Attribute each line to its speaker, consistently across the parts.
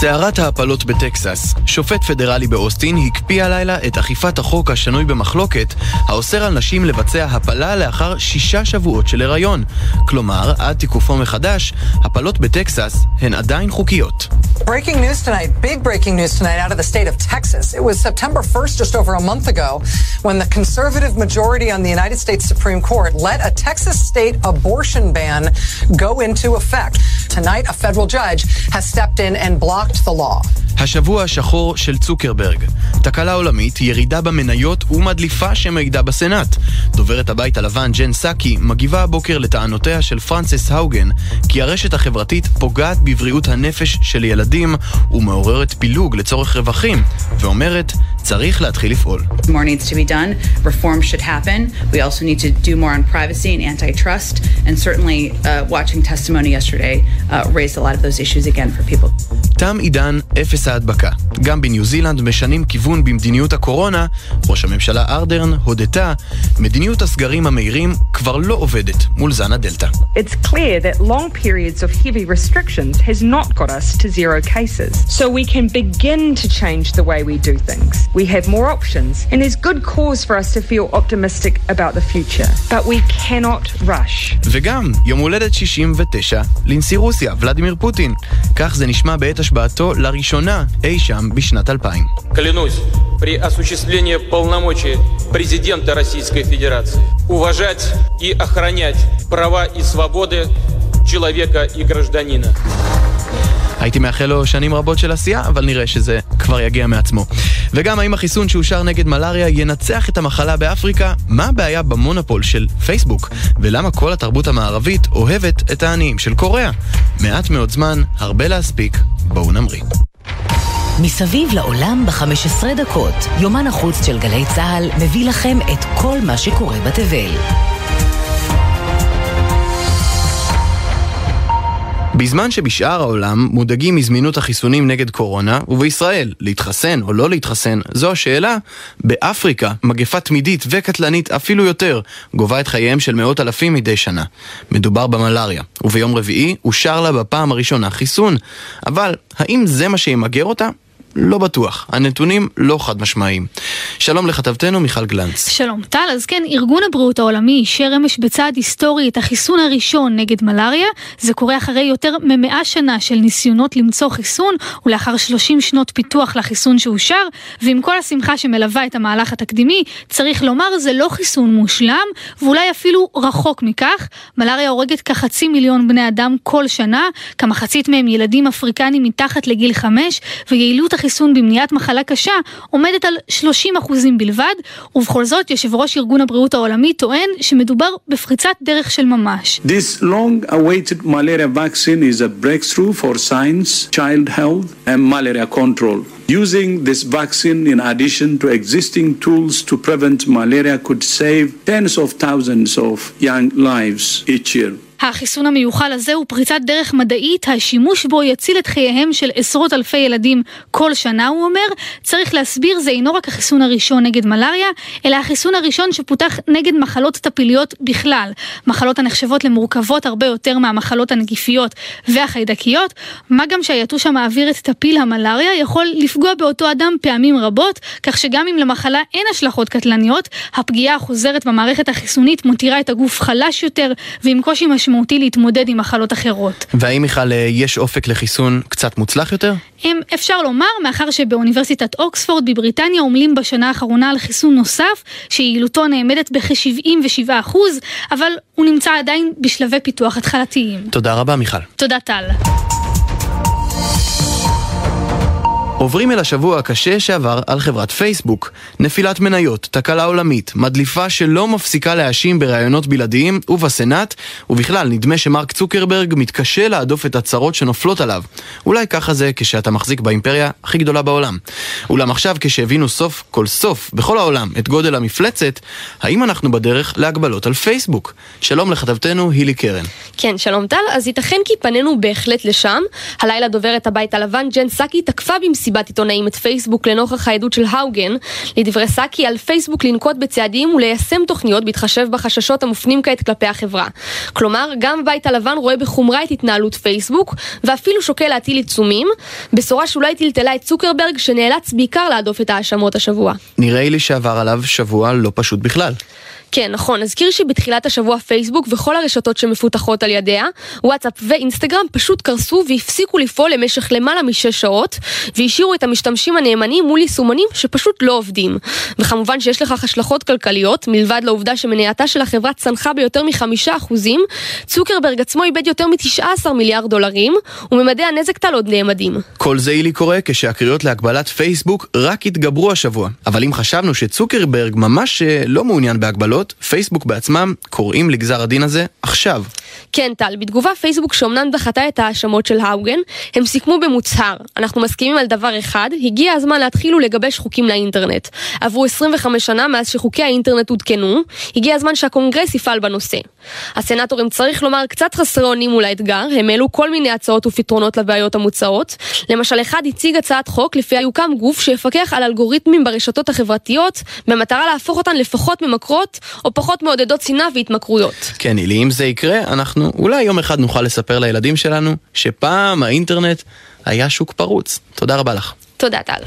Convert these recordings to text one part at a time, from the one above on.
Speaker 1: סערת ההפלות בטקסס. שופט פדרלי באוסטין הקפיא הלילה את אכיפת החוק השנוי במחלוקת, האוסר על נשים לבצע הפלה לאחר שישה שבועות של הריון. כלומר, עד תיקופו מחדש, הפלות בטקסס הן עדיין חוקיות.
Speaker 2: Breaking news tonight, big breaking news tonight out of the state of Texas. It was September 1st, just over a month ago, when the conservative majority on the United States Supreme Court let a Texas state abortion ban go into effect. Tonight, a federal judge has stepped in and blocked the law.
Speaker 1: השבוע השחור של צוקרברג. תקלה עולמית, ירידה במניות ומדליפה שמעידה בסנאט. דוברת הבית הלבן ג'ן סאקי מגיבה הבוקר לטענותיה של פרנסס האוגן כי הרשת החברתית פוגעת בבריאות הנפש של ילדים ומעוררת פילוג לצורך רווחים, ואומרת, צריך להתחיל לפעול.
Speaker 3: More needs to be done. Reform should happen. We also need to do more on privacy and antitrust. And certainly, uh, watching testimony yesterday uh, raised a lot of those issues again for people.
Speaker 1: תם עידן אפס ההדבקה. גם בניו זילנד משנים כיוון במדיניות הקורונה. ראש הממשלה ארדרן הודתה, מדיניות הסגרים המהירים כבר לא עובדת מול זן הדלתא.
Speaker 4: It's clear that long periods of heavy restrictions has not got us to zero cases. So we can begin to change the way we do things. We have more options, and there's good cause for us to feel optimistic about the future. But we cannot rush.
Speaker 1: וגם יום הולדת 69 לנשיא רוסיה, ולדימיר פוטין. כך זה נשמע בעת השבעתו לראשונה אי שם בשנת 2000.
Speaker 5: Клянусь при осуществлении полномочий президента Российской Федерации уважать и охранять права и свободы человека и гражданина.
Speaker 1: הייתי מאחל לו שנים רבות של עשייה, אבל נראה שזה כבר יגיע מעצמו. וגם האם החיסון שאושר נגד מלאריה ינצח את המחלה באפריקה? מה הבעיה במונופול של פייסבוק? ולמה כל התרבות המערבית אוהבת את העניים של קוריאה? מעט מאוד זמן, הרבה להספיק, בואו נמריא.
Speaker 6: מסביב לעולם ב-15 דקות, יומן החוץ של גלי צה"ל מביא לכם את כל מה שקורה בתבל.
Speaker 1: בזמן שבשאר העולם מודאגים מזמינות החיסונים נגד קורונה, ובישראל, להתחסן או לא להתחסן, זו השאלה, באפריקה, מגפה תמידית וקטלנית אפילו יותר, גובה את חייהם של מאות אלפים מדי שנה. מדובר במלאריה, וביום רביעי אושר לה בפעם הראשונה חיסון. אבל, האם זה מה שימגר אותה? לא בטוח, הנתונים לא חד משמעיים. שלום לכתבתנו מיכל גלנץ.
Speaker 7: שלום טל, אז כן, ארגון הבריאות העולמי אישר אמש בצעד היסטורי את החיסון הראשון נגד מלאריה. זה קורה אחרי יותר ממאה שנה של ניסיונות למצוא חיסון, ולאחר 30 שנות פיתוח לחיסון שאושר, ועם כל השמחה שמלווה את המהלך התקדימי, צריך לומר זה לא חיסון מושלם, ואולי אפילו רחוק מכך. מלאריה הורגת כחצי מיליון בני אדם כל שנה, כמחצית מהם ילדים אפריקנים מתחת לגיל 5, ויעילות החיסון במניעת מחלה קשה עומדת על 30 אחוזים בלבד, ובכל זאת יושב ראש ארגון הבריאות העולמי טוען שמדובר בפריצת דרך של ממש.
Speaker 8: This long-awaited malaria vaccine is a breakthrough for science, child health and malaria control. Using this vaccine in addition to existing tools to prevent malaria could save tens of thousands of young lives each year.
Speaker 7: החיסון המיוחל הזה הוא פריצת דרך מדעית, השימוש בו יציל את חייהם של עשרות אלפי ילדים כל שנה, הוא אומר. צריך להסביר, זה אינו רק החיסון הראשון נגד מלאריה, אלא החיסון הראשון שפותח נגד מחלות טפיליות בכלל. מחלות הנחשבות למורכבות הרבה יותר מהמחלות הנגיפיות והחיידקיות, מה גם שהיתוש המעביר את טפיל המלאריה יכול לפגוע באותו אדם פעמים רבות, כך שגם אם למחלה אין השלכות קטלניות, הפגיעה החוזרת במערכת החיסונית מותירה את הגוף חלש יותר ועם קושי משמעותי. משמעותי להתמודד עם מחלות אחרות.
Speaker 1: והאם בכלל יש אופק לחיסון קצת מוצלח יותר?
Speaker 7: אם אפשר לומר, מאחר שבאוניברסיטת אוקספורד בבריטניה עמלים בשנה האחרונה על חיסון נוסף, שיעילותו נאמדת בכ-77%, אבל הוא נמצא עדיין בשלבי פיתוח התחלתיים.
Speaker 1: תודה רבה מיכל.
Speaker 7: תודה טל.
Speaker 1: עוברים אל השבוע הקשה שעבר על חברת פייסבוק. נפילת מניות, תקלה עולמית, מדליפה שלא מפסיקה להאשים בראיונות בלעדיים ובסנאט, ובכלל נדמה שמרק צוקרברג מתקשה להדוף את הצרות שנופלות עליו. אולי ככה זה כשאתה מחזיק באימפריה הכי גדולה בעולם. אולם עכשיו כשהבינו סוף כל סוף בכל העולם את גודל המפלצת, האם אנחנו בדרך להגבלות על פייסבוק? שלום לכתבתנו הילי קרן.
Speaker 9: כן, שלום טל. אז ייתכן כי פנינו בהחלט לשם. הלילה דוברת הבית הלבן ג'ן סאקי תקפה במסיבת עיתונאים את פייסבוק לנוכח העדות של האוגן. לדברי סאקי על פייסבוק לנקוט בצעדים וליישם תוכניות בהתחשב בחששות המופנים כעת כלפי החברה. כלומר, גם הבית הלבן רואה בחומרה את התנהלות פייסבוק, ואפילו שוקל להטיל עיצומים. בשורה שאולי טלטלה את צוקרברג, שנאלץ בעיקר להדוף את ההאשמות השבוע.
Speaker 1: נראה לי שעבר עליו שבוע לא פשוט בכלל.
Speaker 9: כן, נכון. נזכיר שבתחילת השבוע פייסבוק וכל הרשתות שמפותחות על ידיה, וואטסאפ ואינסטגרם פשוט קרסו והפסיקו לפעול למשך למעלה משש שעות, והשאירו את המשתמשים הנאמנים מול יישומונים שפשוט לא עובדים. וכמובן שיש לכך השלכות כלכליות, מלבד לעובדה שמנייתה של החברה צנחה ביותר מחמישה אחוזים, צוקרברג עצמו איבד יותר מ-19 מיליארד דולרים, וממדי הנזק טל עוד נאמדים.
Speaker 1: כל זה אילי קורה כשהקריאות להגבלת פייסבוק רק התגברו השבוע. אבל אם חשבנו שצוקרברג ממש אה, לא מעוניין בהגבלות, הגבלות, פייסבוק בעצמם קוראים לגזר הדין הזה עכשיו.
Speaker 9: כן, טל, בתגובה פייסבוק שאומנם דחתה את ההאשמות של האוגן, הם סיכמו במוצהר, אנחנו מסכימים על דבר אחד, הגיע הזמן להתחיל ולגבש חוקים לאינטרנט. עברו 25 שנה מאז שחוקי האינטרנט עודכנו, הגיע הזמן שהקונגרס יפעל בנושא. הסנטורים, צריך לומר, קצת חסרי אונים מול האתגר, הם העלו כל מיני הצעות ופתרונות לבעיות המוצעות. למשל, אחד הציג הצעת חוק לפיה יוקם גוף שיפקח על אלגוריתמים ברשתות החברתיות, במטרה להפוך אותן לפחות ממכרות או פחות מעודדות שנאה והתמכרויות.
Speaker 1: כן, אילי, אם זה יקרה, אנחנו אולי יום אחד נוכל לספר לילדים שלנו שפעם האינטרנט היה שוק פרוץ. תודה רבה לך.
Speaker 9: תודה, טל.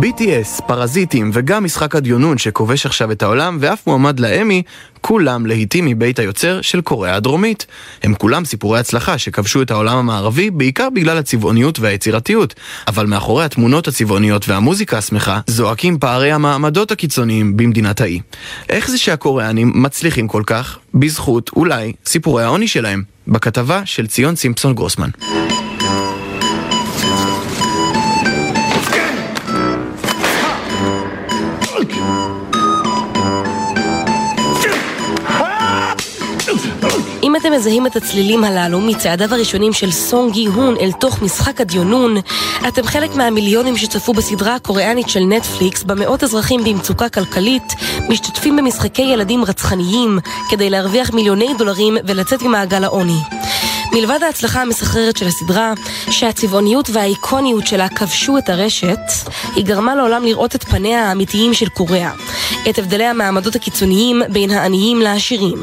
Speaker 1: BTS, פרזיטים וגם משחק הדיונון שכובש עכשיו את העולם ואף מועמד לאמי, כולם להיטים מבית היוצר של קוריאה הדרומית. הם כולם סיפורי הצלחה שכבשו את העולם המערבי בעיקר בגלל הצבעוניות והיצירתיות. אבל מאחורי התמונות הצבעוניות והמוזיקה השמחה, זועקים פערי המעמדות הקיצוניים במדינת האי. איך זה שהקוריאנים מצליחים כל כך? בזכות, אולי, סיפורי העוני שלהם. בכתבה של ציון סימפסון גרוסמן.
Speaker 9: מזהים את הצלילים הללו מצעדיו הראשונים של סונג גי הון אל תוך משחק הדיונון, אתם חלק מהמיליונים שצפו בסדרה הקוריאנית של נטפליקס במאות אזרחים במצוקה כלכלית משתתפים במשחקי ילדים רצחניים כדי להרוויח מיליוני דולרים ולצאת ממעגל העוני. מלבד ההצלחה המסחררת של הסדרה, שהצבעוניות והאיקוניות שלה כבשו את הרשת, היא גרמה לעולם לראות את פניה האמיתיים של קוריאה, את הבדלי המעמדות הקיצוניים בין העניים לעשירים.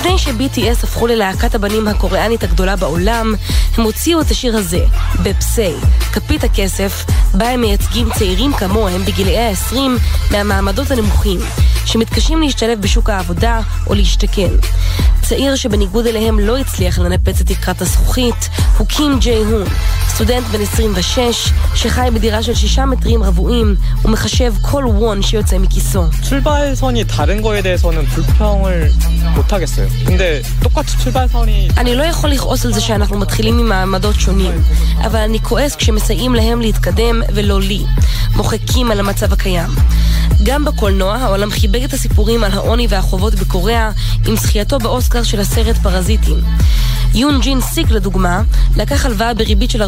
Speaker 9: לפני ש-BTS הפכו ללהקת הבנים הקוריאנית הגדולה בעולם, הם הוציאו את השיר הזה, בפסיי, כפית הכסף, בה הם מייצגים צעירים כמוהם בגילאי ה-20 מהמעמדות הנמוכים, שמתקשים להשתלב בשוק העבודה או להשתכן. הצעיר שבניגוד אליהם לא הצליח לנפץ את תקרת הזכוכית הוא קים ג'יי הון, סטודנט בן 26 שחי בדירה של שישה מטרים רבועים ומחשב כל וון שיוצא מכיסו. אני לא יכול לכעוס על זה שאנחנו מתחילים עם מעמדות שונים, אבל אני כועס כשמסייעים להם להתקדם ולא לי. מוחקים על המצב הקיים. גם בקולנוע העולם חיבק את הסיפורים על העוני והחובות בקוריאה עם זכייתו באוסקר הספר של הסרט פרזיטים. יון ג'ין סיק לדוגמה, לקח הלוואה בריבית של 40%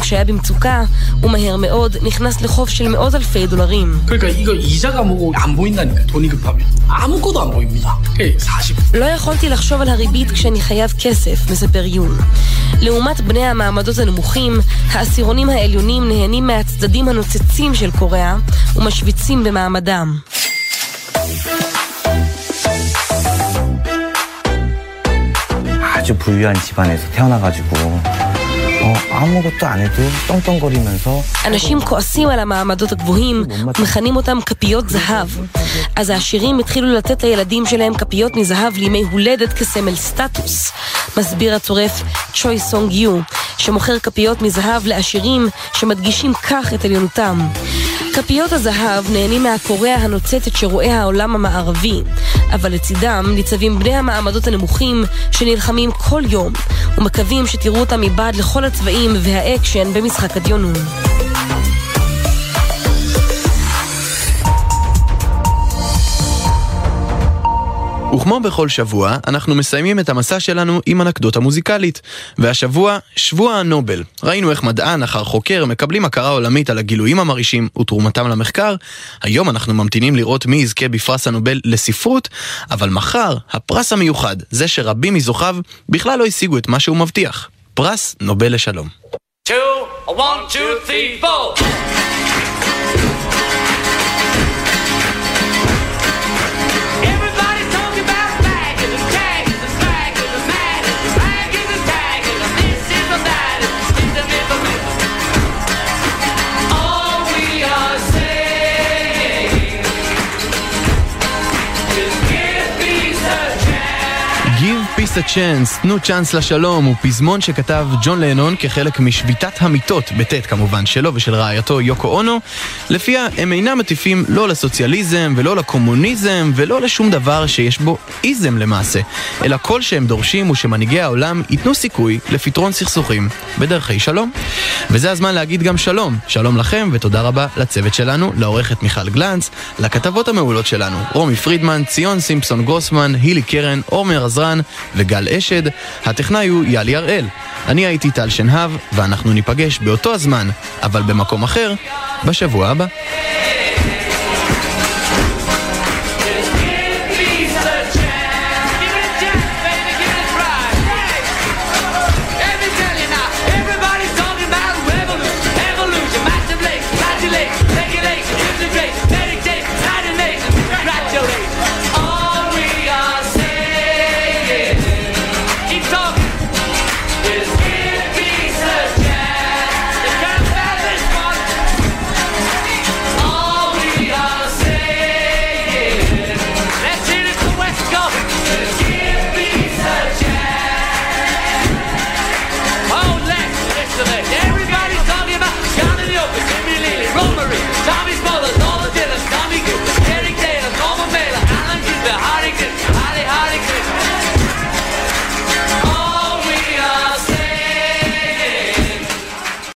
Speaker 9: כשהיה במצוקה, ומהר מאוד נכנס לחוב של מאות אלפי דולרים. לא יכולתי לחשוב על הריבית כשאני חייב כסף, מספר יון. לעומת בני המעמדות הנמוכים, העשירונים העליונים נהנים מהצדדים הנוצצים של קוריאה, ומשוויצים במעמדם.
Speaker 10: 아주 부유한 집안에서 태어나가지고 어, 아무것도 안 해도 떵떵거리면서
Speaker 9: אנשים כועסים על המעמדות הגבוהים ומכנים אותם כפיות זהב. אז העשירים התחילו לתת לילדים שלהם כפיות מזהב לימי הולדת כסמל סטטוס. מסביר הצורף צ'וי סונג יו, שמוכר כפיות מזהב לעשירים שמדגישים כך את עליונותם. כפיות הזהב נהנים מהקוריאה הנוצצת שרואה העולם המערבי, אבל לצידם ניצבים בני המעמדות הנמוכים שנלחמים כל יום ומקווים שתראו אותם מבעד לכל הצבעים והאקשן במשחק הדיונון.
Speaker 1: וכמו בכל שבוע, אנחנו מסיימים את המסע שלנו עם אנקדוטה מוזיקלית. והשבוע, שבוע הנובל. ראינו איך מדען אחר חוקר מקבלים הכרה עולמית על הגילויים המרעישים ותרומתם למחקר. היום אנחנו ממתינים לראות מי יזכה בפרס הנובל לספרות, אבל מחר, הפרס המיוחד, זה שרבים מזוכיו בכלל לא השיגו את מה שהוא מבטיח. פרס נובל לשלום.
Speaker 11: Two, one, two, three, four. Chance,
Speaker 1: תנו צ'אנס לשלום, הוא פזמון שכתב ג'ון לנון כחלק משביתת המיטות, בטית כמובן שלו ושל רעייתו יוקו אונו, לפיה הם אינם מטיפים לא לסוציאליזם ולא לקומוניזם ולא לשום דבר שיש בו איזם למעשה, אלא כל שהם דורשים הוא שמנהיגי העולם ייתנו סיכוי לפתרון סכסוכים בדרכי שלום. וזה הזמן להגיד גם שלום, שלום לכם ותודה רבה לצוות שלנו, לעורכת מיכל גלנץ, לכתבות המעולות שלנו, רומי פרידמן, ציון סימפסון גרוסמן, הילי קרן, עומר עזרן גל אשד, הטכנאי הוא יאלי הראל. אני הייתי טל שנהב, ואנחנו ניפגש באותו הזמן, אבל במקום אחר, בשבוע הבא.